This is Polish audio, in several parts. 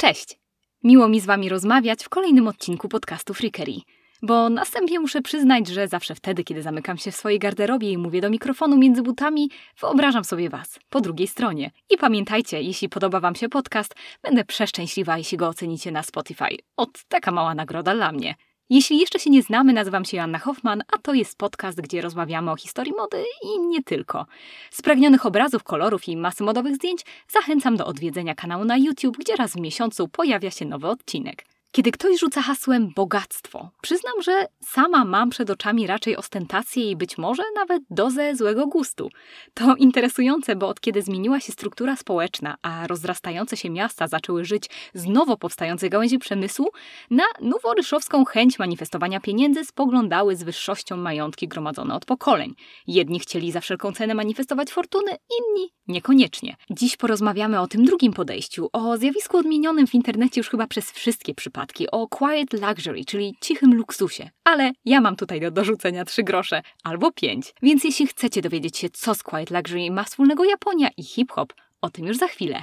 Cześć! Miło mi z Wami rozmawiać w kolejnym odcinku podcastu Freakery. Bo następnie muszę przyznać, że zawsze wtedy, kiedy zamykam się w swojej garderobie i mówię do mikrofonu między butami, wyobrażam sobie Was po drugiej stronie. I pamiętajcie, jeśli podoba Wam się podcast, będę przeszczęśliwa, jeśli go ocenicie na Spotify. Ot, taka mała nagroda dla mnie. Jeśli jeszcze się nie znamy, nazywam się Joanna Hoffman, a to jest podcast, gdzie rozmawiamy o historii mody i nie tylko. Spragnionych obrazów, kolorów i masy modowych zdjęć zachęcam do odwiedzenia kanału na YouTube, gdzie raz w miesiącu pojawia się nowy odcinek. Kiedy ktoś rzuca hasłem bogactwo, przyznam, że sama mam przed oczami raczej ostentację i być może nawet dozę złego gustu. To interesujące, bo od kiedy zmieniła się struktura społeczna, a rozrastające się miasta zaczęły żyć z nowo powstającej gałęzi przemysłu, na noworyszowską chęć manifestowania pieniędzy spoglądały z wyższością majątki gromadzone od pokoleń. Jedni chcieli za wszelką cenę manifestować fortuny, inni niekoniecznie. Dziś porozmawiamy o tym drugim podejściu, o zjawisku odmienionym w internecie już chyba przez wszystkie przypadki o quiet luxury, czyli cichym luksusie. Ale ja mam tutaj do dorzucenia trzy grosze albo pięć. Więc jeśli chcecie dowiedzieć się, co z quiet luxury ma wspólnego Japonia i hip-hop, o tym już za chwilę.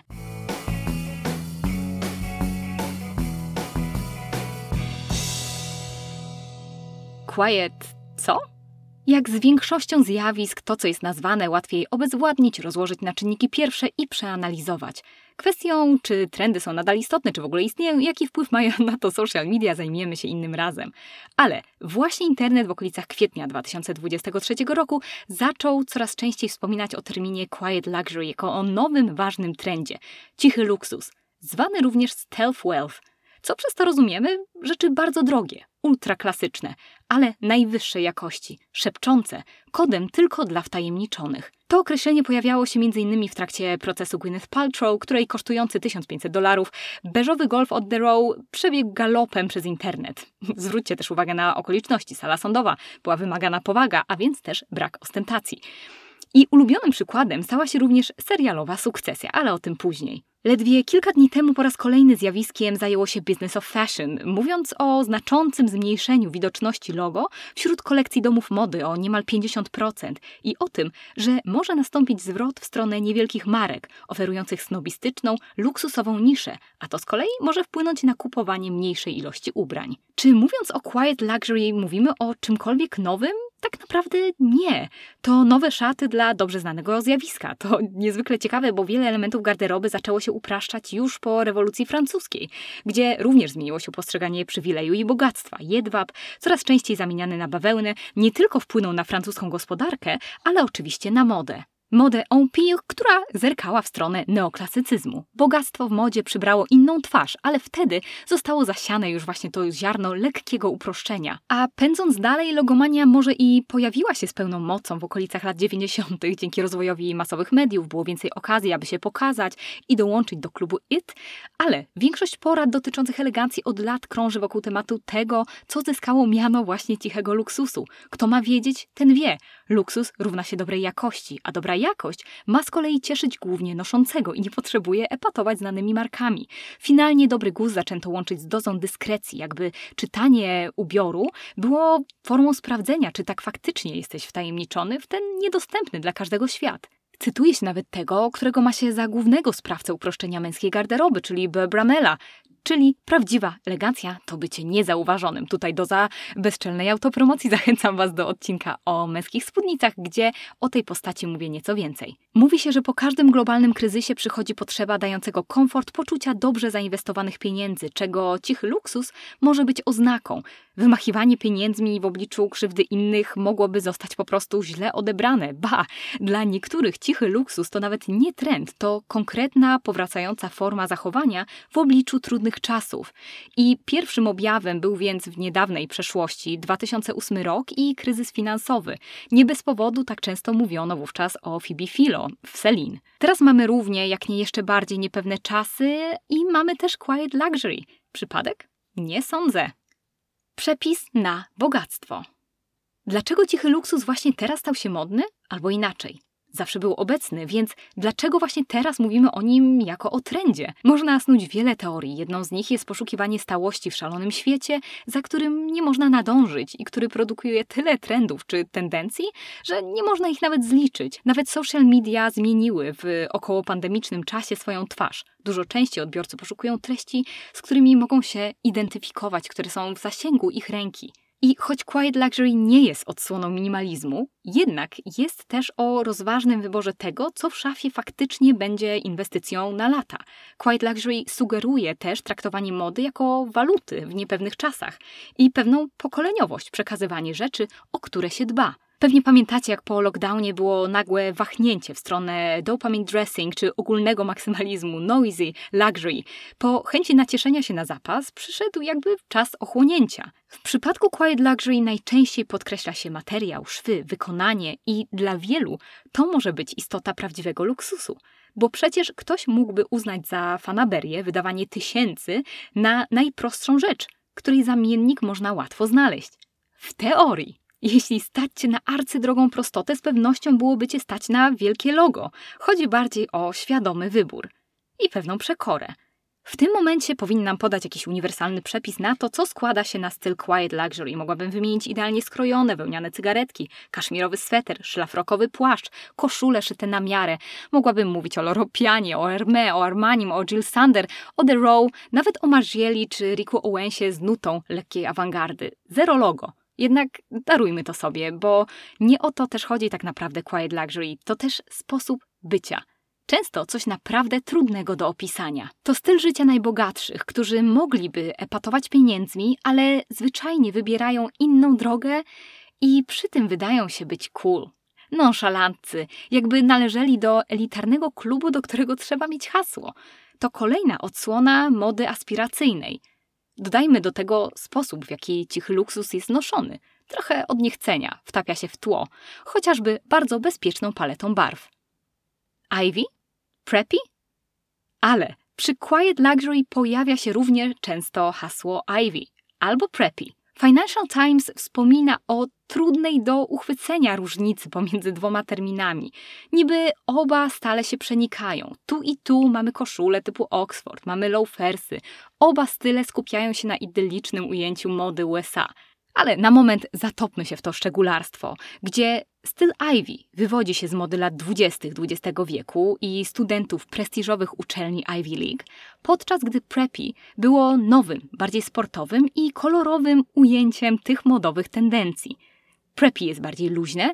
Quiet co? Jak z większością zjawisk, to co jest nazwane łatwiej obezwładnić, rozłożyć na czynniki pierwsze i przeanalizować. Kwestią, czy trendy są nadal istotne, czy w ogóle istnieją, jaki wpływ mają na to social media, zajmiemy się innym razem. Ale właśnie internet w okolicach kwietnia 2023 roku zaczął coraz częściej wspominać o terminie quiet luxury jako o nowym, ważnym trendzie. Cichy luksus, zwany również stealth wealth – co przez to rozumiemy? Rzeczy bardzo drogie, ultraklasyczne, ale najwyższej jakości, szepczące, kodem tylko dla wtajemniczonych. To określenie pojawiało się m.in. w trakcie procesu Gwyneth Paltrow, której kosztujący 1500 dolarów beżowy golf od The Row przebiegł galopem przez internet. Zwróćcie też uwagę na okoliczności. Sala sądowa była wymagana powaga, a więc też brak ostentacji. I ulubionym przykładem stała się również serialowa sukcesja, ale o tym później. Ledwie kilka dni temu po raz kolejny zjawiskiem zajęło się Business of Fashion, mówiąc o znaczącym zmniejszeniu widoczności logo wśród kolekcji domów mody o niemal 50% i o tym, że może nastąpić zwrot w stronę niewielkich marek oferujących snobistyczną, luksusową niszę, a to z kolei może wpłynąć na kupowanie mniejszej ilości ubrań. Czy mówiąc o quiet luxury mówimy o czymkolwiek nowym? Tak naprawdę nie. To nowe szaty dla dobrze znanego zjawiska. To niezwykle ciekawe, bo wiele elementów garderoby zaczęło się upraszczać już po rewolucji francuskiej, gdzie również zmieniło się postrzeganie przywileju i bogactwa. Jedwab, coraz częściej zamieniany na bawełnę, nie tylko wpłynął na francuską gospodarkę, ale oczywiście na modę. Modę Empire, która zerkała w stronę neoklasycyzmu. Bogactwo w modzie przybrało inną twarz, ale wtedy zostało zasiane już właśnie to ziarno lekkiego uproszczenia. A pędząc dalej, logomania może i pojawiła się z pełną mocą w okolicach lat 90. dzięki rozwojowi masowych mediów, było więcej okazji, aby się pokazać i dołączyć do klubu IT, ale większość porad dotyczących elegancji od lat krąży wokół tematu tego, co zyskało miano właśnie cichego luksusu. Kto ma wiedzieć, ten wie. Luksus równa się dobrej jakości, a dobra jakość ma z kolei cieszyć głównie noszącego i nie potrzebuje epatować znanymi markami. Finalnie dobry gust zaczęto łączyć z dozą dyskrecji, jakby czytanie ubioru było formą sprawdzenia, czy tak faktycznie jesteś wtajemniczony w ten niedostępny dla każdego świat. Cytuje się nawet tego, którego ma się za głównego sprawcę uproszczenia męskiej garderoby, czyli Bramella, Czyli prawdziwa elegancja to bycie niezauważonym. Tutaj doza bezczelnej autopromocji zachęcam Was do odcinka o męskich spódnicach, gdzie o tej postaci mówię nieco więcej. Mówi się, że po każdym globalnym kryzysie przychodzi potrzeba dającego komfort poczucia dobrze zainwestowanych pieniędzy, czego cichy luksus może być oznaką. Wymachiwanie pieniędzmi w obliczu krzywdy innych mogłoby zostać po prostu źle odebrane. Ba, dla niektórych cichy luksus to nawet nie trend, to konkretna, powracająca forma zachowania w obliczu trudnych czasów. I pierwszym objawem był więc w niedawnej przeszłości 2008 rok i kryzys finansowy. Nie bez powodu tak często mówiono wówczas o Phoebe Philo w Celine. Teraz mamy równie, jak nie jeszcze bardziej niepewne czasy i mamy też quiet luxury. Przypadek? Nie sądzę. Przepis na bogactwo. Dlaczego cichy luksus właśnie teraz stał się modny? Albo inaczej. Zawsze był obecny, więc dlaczego właśnie teraz mówimy o nim jako o trendzie? Można snuć wiele teorii. Jedną z nich jest poszukiwanie stałości w szalonym świecie, za którym nie można nadążyć i który produkuje tyle trendów czy tendencji, że nie można ich nawet zliczyć. Nawet social media zmieniły w około pandemicznym czasie swoją twarz. Dużo częściej odbiorcy poszukują treści, z którymi mogą się identyfikować, które są w zasięgu ich ręki. I choć Quiet Luxury nie jest odsłoną minimalizmu, jednak jest też o rozważnym wyborze tego, co w szafie faktycznie będzie inwestycją na lata. Quiet Luxury sugeruje też traktowanie mody jako waluty w niepewnych czasach i pewną pokoleniowość, przekazywanie rzeczy, o które się dba. Pewnie pamiętacie, jak po lockdownie było nagłe wahnięcie w stronę dopamine dressing czy ogólnego maksymalizmu, noisy, luxury. Po chęci nacieszenia się na zapas przyszedł jakby czas ochłonięcia. W przypadku Quiet Luxury najczęściej podkreśla się materiał, szwy, wykonanie i dla wielu to może być istota prawdziwego luksusu. Bo przecież ktoś mógłby uznać za fanaberię wydawanie tysięcy na najprostszą rzecz, której zamiennik można łatwo znaleźć. W teorii. Jeśli stać cię na arcydrogą prostotę, z pewnością byłoby cię stać na wielkie logo. Chodzi bardziej o świadomy wybór i pewną przekorę. W tym momencie powinnam podać jakiś uniwersalny przepis na to, co składa się na styl quiet luxury. Mogłabym wymienić idealnie skrojone, wełniane cygaretki, kaszmirowy sweter, szlafrokowy płaszcz, koszule szyte na miarę. Mogłabym mówić o Loropianie, o Hermé, o Armanim, o Jill Sander, o The Row, nawet o Margieli czy Riku Owensie z nutą lekkiej awangardy. Zero logo. Jednak darujmy to sobie, bo nie o to też chodzi tak naprawdę Quiet Luxury, to też sposób bycia. Często coś naprawdę trudnego do opisania. To styl życia najbogatszych, którzy mogliby epatować pieniędzmi, ale zwyczajnie wybierają inną drogę i przy tym wydają się być cool. Nonszalantcy, jakby należeli do elitarnego klubu, do którego trzeba mieć hasło. To kolejna odsłona mody aspiracyjnej – Dodajmy do tego sposób, w jaki cichy luksus jest noszony. Trochę od niechcenia wtapia się w tło, chociażby bardzo bezpieczną paletą barw. Ivy? Preppy? Ale przy Quiet Luxury pojawia się również często hasło Ivy albo Preppy. Financial Times wspomina o trudnej do uchwycenia różnicy pomiędzy dwoma terminami. Niby oba stale się przenikają. Tu i tu mamy koszule typu Oxford, mamy loafersy. Oba style skupiają się na idyllicznym ujęciu mody USA. Ale na moment zatopmy się w to szczególarstwo, gdzie styl Ivy wywodzi się z mody lat 20. XX wieku i studentów prestiżowych uczelni Ivy League, podczas gdy Preppy było nowym, bardziej sportowym i kolorowym ujęciem tych modowych tendencji. Preppy jest bardziej luźne,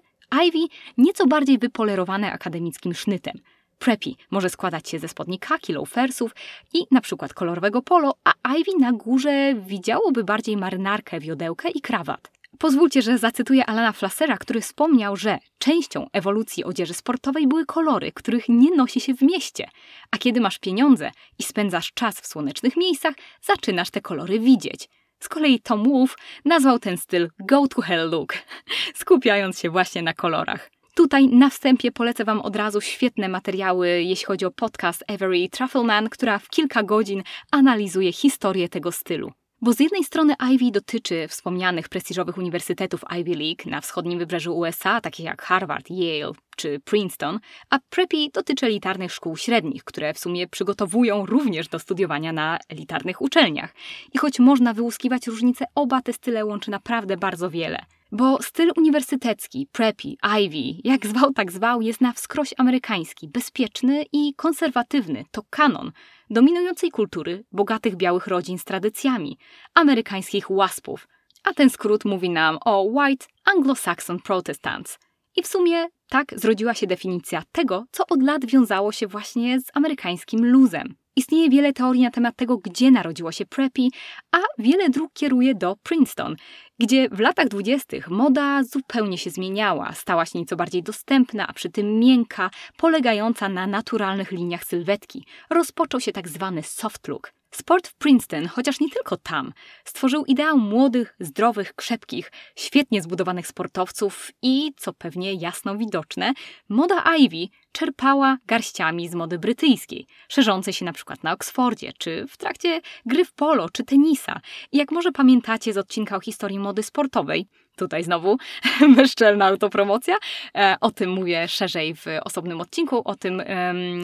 Ivy nieco bardziej wypolerowane akademickim sznytem – Preppy może składać się ze spodni kaki, loafersów i na przykład kolorowego polo, a Ivy na górze widziałoby bardziej marynarkę, wiodełkę i krawat. Pozwólcie, że zacytuję Alana Flassera, który wspomniał, że częścią ewolucji odzieży sportowej były kolory, których nie nosi się w mieście. A kiedy masz pieniądze i spędzasz czas w słonecznych miejscach, zaczynasz te kolory widzieć. Z kolei Tom Wolfe nazwał ten styl Go to Hell Look, skupiając się właśnie na kolorach. Tutaj na wstępie polecę Wam od razu świetne materiały, jeśli chodzi o podcast Avery Truffleman, która w kilka godzin analizuje historię tego stylu. Bo z jednej strony Ivy dotyczy wspomnianych prestiżowych uniwersytetów Ivy League na wschodnim wybrzeżu USA, takich jak Harvard, Yale czy Princeton, a Preppy dotyczy elitarnych szkół średnich, które w sumie przygotowują również do studiowania na elitarnych uczelniach. I choć można wyłuskiwać różnice, oba te style łączy naprawdę bardzo wiele. Bo styl uniwersytecki, preppy, Ivy, jak zwał, tak zwał, jest na wskroś amerykański, bezpieczny i konserwatywny. To kanon dominującej kultury bogatych białych rodzin z tradycjami, amerykańskich łaspów. A ten skrót mówi nam o White Anglo-Saxon Protestants. I w sumie tak zrodziła się definicja tego, co od lat wiązało się właśnie z amerykańskim luzem. Istnieje wiele teorii na temat tego, gdzie narodziło się preppy, a wiele dróg kieruje do Princeton, gdzie w latach dwudziestych moda zupełnie się zmieniała, stała się nieco bardziej dostępna, a przy tym miękka, polegająca na naturalnych liniach sylwetki. Rozpoczął się tak zwany soft look – Sport w Princeton, chociaż nie tylko tam, stworzył ideał młodych, zdrowych, krzepkich, świetnie zbudowanych sportowców i, co pewnie jasno widoczne, moda Ivy czerpała garściami z mody brytyjskiej, szerzącej się na przykład na Oksfordzie, czy w trakcie gry w polo, czy tenisa. I jak może pamiętacie z odcinka o historii mody sportowej, Tutaj znowu bezczelna autopromocja. E, o tym mówię szerzej w osobnym odcinku, o tym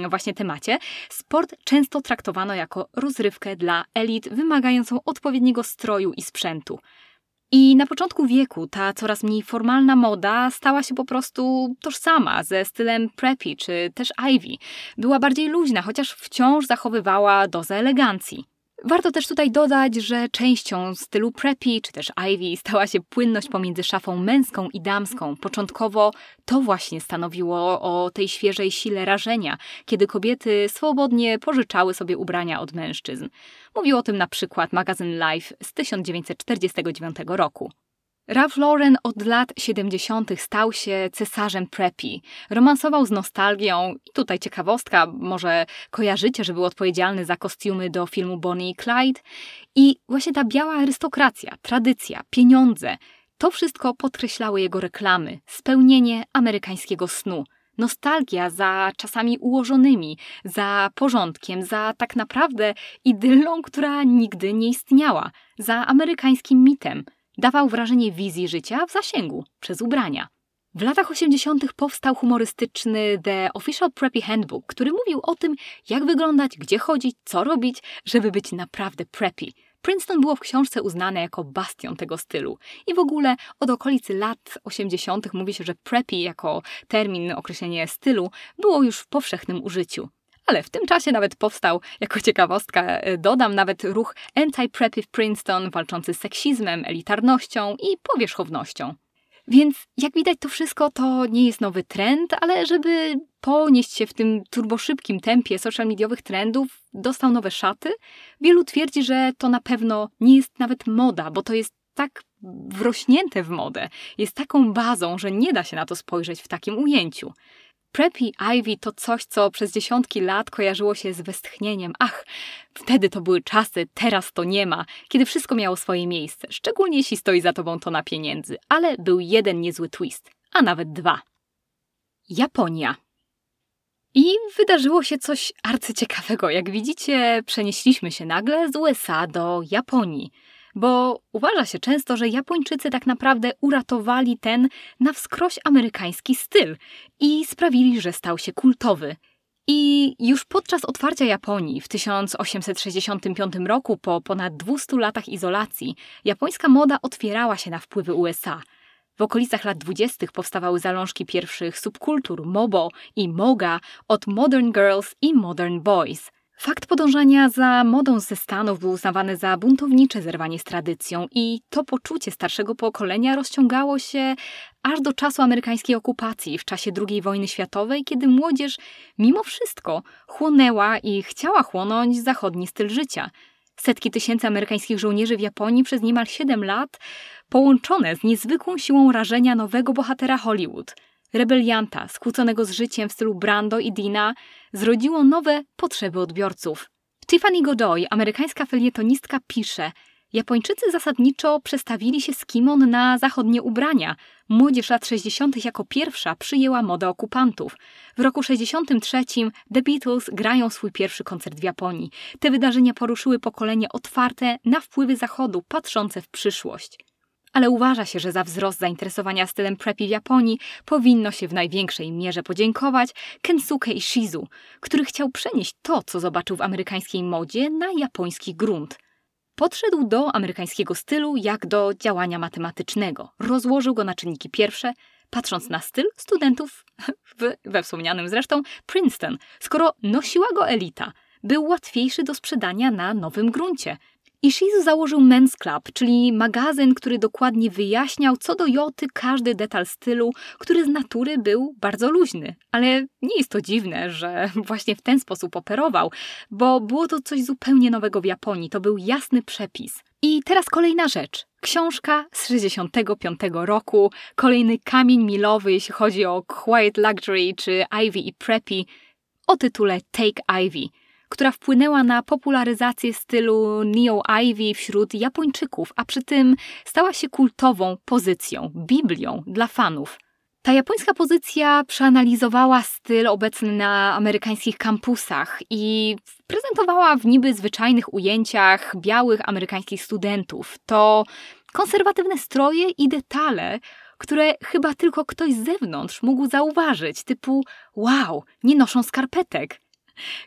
właśnie temacie. Sport często traktowano jako rozrywkę dla elit wymagającą odpowiedniego stroju i sprzętu. I na początku wieku ta coraz mniej formalna moda stała się po prostu tożsama ze stylem preppy czy też Ivy. Była bardziej luźna, chociaż wciąż zachowywała dozę elegancji. Warto też tutaj dodać, że częścią stylu preppy czy też Ivy stała się płynność pomiędzy szafą męską i damską. Początkowo to właśnie stanowiło o tej świeżej sile rażenia, kiedy kobiety swobodnie pożyczały sobie ubrania od mężczyzn. Mówił o tym na przykład magazyn Life z 1949 roku. Ralph Lauren od lat 70. stał się cesarzem preppy. Romansował z nostalgią i tutaj ciekawostka, może kojarzycie, że był odpowiedzialny za kostiumy do filmu Bonnie i Clyde. I właśnie ta biała arystokracja, tradycja, pieniądze, to wszystko podkreślały jego reklamy, spełnienie amerykańskiego snu. Nostalgia za czasami ułożonymi, za porządkiem, za tak naprawdę idyllą, która nigdy nie istniała, za amerykańskim mitem – dawał wrażenie wizji życia w zasięgu przez ubrania. W latach 80. powstał humorystyczny The Official Preppy Handbook, który mówił o tym, jak wyglądać, gdzie chodzić, co robić, żeby być naprawdę preppy. Princeton było w książce uznane jako bastion tego stylu. I w ogóle od okolicy lat 80. mówi się, że preppy jako termin, określenie stylu było już w powszechnym użyciu. Ale w tym czasie nawet powstał, jako ciekawostka e, dodam, nawet ruch Anti-Preppy Princeton, walczący z seksizmem, elitarnością i powierzchownością. Więc jak widać, to wszystko to nie jest nowy trend, ale żeby ponieść się w tym turboszybkim tempie social mediowych trendów, dostał nowe szaty. Wielu twierdzi, że to na pewno nie jest nawet moda, bo to jest tak wrośnięte w modę, jest taką bazą, że nie da się na to spojrzeć w takim ujęciu. Preppy Ivy to coś, co przez dziesiątki lat kojarzyło się z westchnieniem. Ach, wtedy to były czasy, teraz to nie ma, kiedy wszystko miało swoje miejsce, szczególnie jeśli stoi za tobą tona pieniędzy. Ale był jeden niezły twist, a nawet dwa. Japonia. I wydarzyło się coś arcyciekawego. Jak widzicie, przenieśliśmy się nagle z USA do Japonii bo uważa się często, że Japończycy tak naprawdę uratowali ten na wskroś amerykański styl i sprawili, że stał się kultowy. I już podczas otwarcia Japonii w 1865 roku, po ponad 200 latach izolacji, japońska moda otwierała się na wpływy USA. W okolicach lat 20. powstawały zalążki pierwszych subkultur mobo i moga od Modern Girls i Modern Boys – Fakt podążania za modą ze Stanów był uznawany za buntownicze zerwanie z tradycją i to poczucie starszego pokolenia rozciągało się aż do czasu amerykańskiej okupacji w czasie II wojny światowej, kiedy młodzież mimo wszystko chłonęła i chciała chłonąć zachodni styl życia. Setki tysięcy amerykańskich żołnierzy w Japonii przez niemal 7 lat, połączone z niezwykłą siłą rażenia nowego bohatera Hollywood – rebelianta, skłóconego z życiem w stylu Brando i Dina, zrodziło nowe potrzeby odbiorców. Tiffany Godoy, amerykańska felietonistka, pisze: Japończycy zasadniczo przestawili się z kimon na zachodnie ubrania. Młodzież lat 60. jako pierwsza przyjęła modę okupantów. W roku 63 The Beatles grają swój pierwszy koncert w Japonii. Te wydarzenia poruszyły pokolenie otwarte na wpływy Zachodu, patrzące w przyszłość ale uważa się, że za wzrost zainteresowania stylem preppy w Japonii powinno się w największej mierze podziękować Kensuke Ishizu, który chciał przenieść to, co zobaczył w amerykańskiej modzie, na japoński grunt. Podszedł do amerykańskiego stylu jak do działania matematycznego. Rozłożył go na czynniki pierwsze, patrząc na styl studentów w, we wspomnianym zresztą Princeton. Skoro nosiła go elita, był łatwiejszy do sprzedania na nowym gruncie. Ishizu założył Men's Club, czyli magazyn, który dokładnie wyjaśniał co do joty każdy detal stylu, który z natury był bardzo luźny. Ale nie jest to dziwne, że właśnie w ten sposób operował, bo było to coś zupełnie nowego w Japonii, to był jasny przepis. I teraz kolejna rzecz. Książka z 65 roku, kolejny kamień milowy, jeśli chodzi o Quiet Luxury czy Ivy i Preppy, o tytule Take Ivy – która wpłynęła na popularyzację stylu Neo Ivy wśród Japończyków, a przy tym stała się kultową pozycją, biblią dla fanów. Ta japońska pozycja przeanalizowała styl obecny na amerykańskich kampusach i prezentowała w niby zwyczajnych ujęciach białych amerykańskich studentów. To konserwatywne stroje i detale, które chyba tylko ktoś z zewnątrz mógł zauważyć, typu wow, nie noszą skarpetek.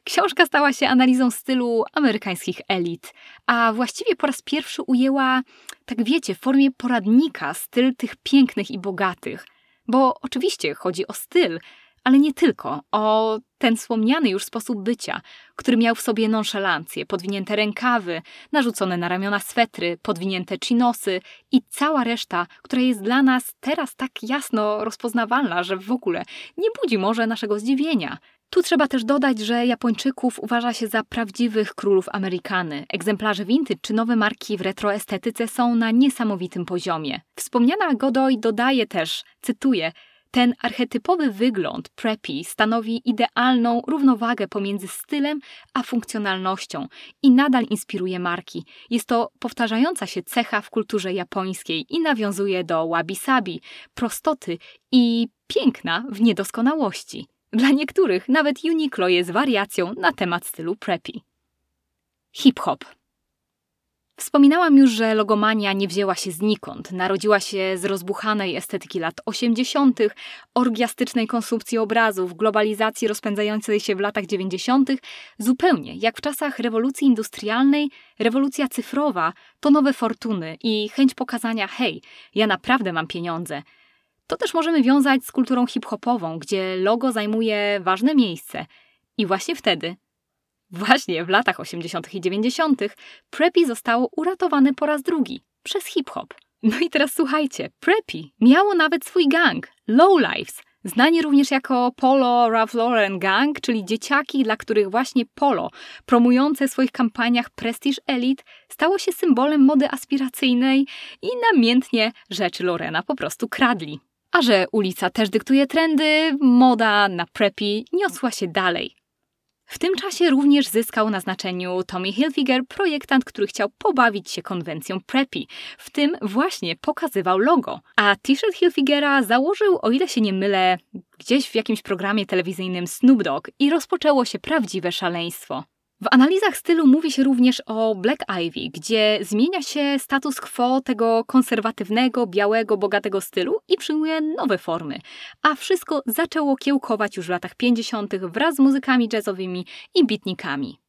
Książka stała się analizą stylu amerykańskich elit, a właściwie po raz pierwszy ujęła, tak wiecie, w formie poradnika styl tych pięknych i bogatych. Bo oczywiście chodzi o styl, ale nie tylko, o ten wspomniany już sposób bycia, który miał w sobie nonszalancję, podwinięte rękawy, narzucone na ramiona swetry, podwinięte chinosy i cała reszta, która jest dla nas teraz tak jasno rozpoznawalna, że w ogóle nie budzi może naszego zdziwienia. Tu trzeba też dodać, że Japończyków uważa się za prawdziwych królów Amerykany. Egzemplarze vintage czy nowe marki w retroestetyce są na niesamowitym poziomie. Wspomniana Godoy dodaje też, cytuję, ten archetypowy wygląd preppy stanowi idealną równowagę pomiędzy stylem a funkcjonalnością i nadal inspiruje marki. Jest to powtarzająca się cecha w kulturze japońskiej i nawiązuje do wabi-sabi, prostoty i piękna w niedoskonałości. Dla niektórych nawet Uniqlo jest wariacją na temat stylu preppy. Hip-hop Wspominałam już, że logomania nie wzięła się znikąd. Narodziła się z rozbuchanej estetyki lat 80., orgiastycznej konsumpcji obrazów, globalizacji rozpędzającej się w latach 90., zupełnie jak w czasach rewolucji industrialnej, rewolucja cyfrowa to nowe fortuny i chęć pokazania: hej, ja naprawdę mam pieniądze. To też możemy wiązać z kulturą hip-hopową, gdzie logo zajmuje ważne miejsce. I właśnie wtedy Właśnie w latach 80. i 90. Preppy zostało uratowane po raz drugi przez hip-hop. No i teraz słuchajcie, Preppy miało nawet swój gang, Lowlifes, znani również jako Polo Ralph Lauren Gang, czyli dzieciaki, dla których właśnie Polo, promujące w swoich kampaniach Prestige Elite, stało się symbolem mody aspiracyjnej i namiętnie rzeczy Lorena po prostu kradli. A że ulica też dyktuje trendy, moda na preppy niosła się dalej. W tym czasie również zyskał na znaczeniu Tommy Hilfiger, projektant, który chciał pobawić się konwencją preppy. W tym właśnie pokazywał logo. A t-shirt Hilfigera założył, o ile się nie mylę, gdzieś w jakimś programie telewizyjnym Snoop Dogg i rozpoczęło się prawdziwe szaleństwo. W analizach stylu mówi się również o Black Ivy, gdzie zmienia się status quo tego konserwatywnego, białego, bogatego stylu i przyjmuje nowe formy. A wszystko zaczęło kiełkować już w latach 50. wraz z muzykami jazzowymi i beatnikami.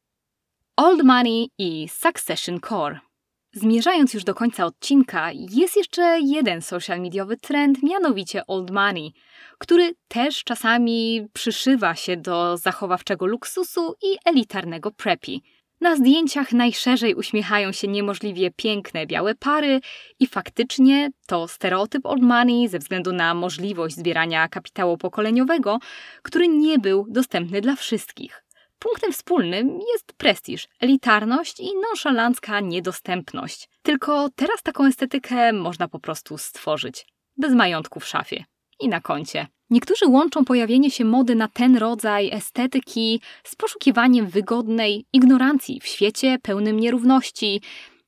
Old Money i Succession Core. Zmierzając już do końca odcinka, jest jeszcze jeden social mediowy trend, mianowicie old money, który też czasami przyszywa się do zachowawczego luksusu i elitarnego preppy. Na zdjęciach najszerzej uśmiechają się niemożliwie piękne białe pary i faktycznie to stereotyp old money ze względu na możliwość zbierania kapitału pokoleniowego, który nie był dostępny dla wszystkich. Punktem wspólnym jest prestiż, elitarność i nonszalancka niedostępność. Tylko teraz taką estetykę można po prostu stworzyć, bez majątku w szafie i na koncie. Niektórzy łączą pojawienie się mody na ten rodzaj estetyki z poszukiwaniem wygodnej ignorancji w świecie pełnym nierówności,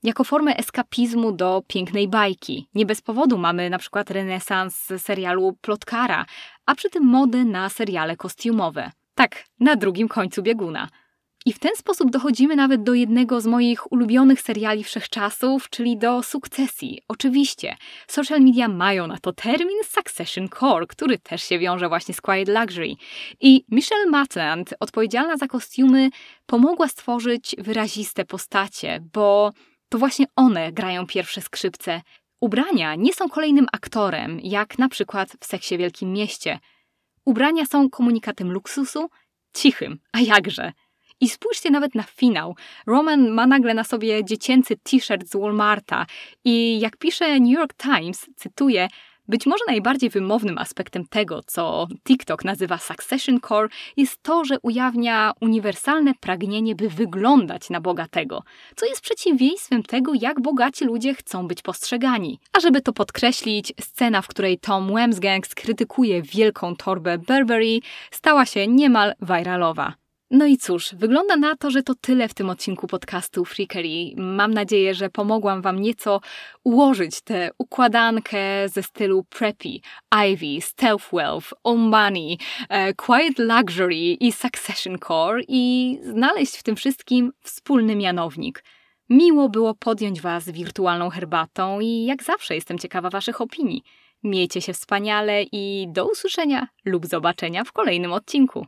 jako formę eskapizmu do pięknej bajki. Nie bez powodu mamy na przykład renesans serialu Plotkara, a przy tym modę na seriale kostiumowe. Tak, na drugim końcu bieguna. I w ten sposób dochodzimy nawet do jednego z moich ulubionych seriali wszechczasów, czyli do sukcesji. Oczywiście, social media mają na to termin Succession Core, który też się wiąże właśnie z Quiet Luxury. I Michelle Matland, odpowiedzialna za kostiumy, pomogła stworzyć wyraziste postacie, bo to właśnie one grają pierwsze skrzypce. Ubrania nie są kolejnym aktorem, jak na przykład w Seksie Wielkim Mieście – Ubrania są komunikatem luksusu, cichym, a jakże. I spójrzcie nawet na finał. Roman ma nagle na sobie dziecięcy t-shirt z Walmarta i jak pisze New York Times, cytuję, być może najbardziej wymownym aspektem tego, co TikTok nazywa Succession Core, jest to, że ujawnia uniwersalne pragnienie, by wyglądać na bogatego, co jest przeciwieństwem tego, jak bogaci ludzie chcą być postrzegani. A żeby to podkreślić, scena, w której Tom Wemsgang skrytykuje wielką torbę Burberry, stała się niemal viralowa. No i cóż, wygląda na to, że to tyle w tym odcinku podcastu Freakery. Mam nadzieję, że pomogłam Wam nieco ułożyć tę układankę ze stylu preppy, Ivy, Stealth Wealth, Money, e, Quiet Luxury i Succession Core i znaleźć w tym wszystkim wspólny mianownik. Miło było podjąć Was wirtualną herbatą i jak zawsze jestem ciekawa Waszych opinii. Miejcie się wspaniale i do usłyszenia lub zobaczenia w kolejnym odcinku.